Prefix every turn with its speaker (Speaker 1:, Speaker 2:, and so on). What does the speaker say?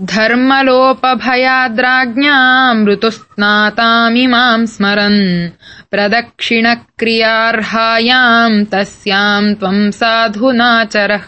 Speaker 1: धर्मलोपभयाद्राज्ञा ऋतुस्नातामिमाम् स्मरन् प्रदक्षिणक्रियार्हायाम् तस्याम् त्वम् साधुनाचरः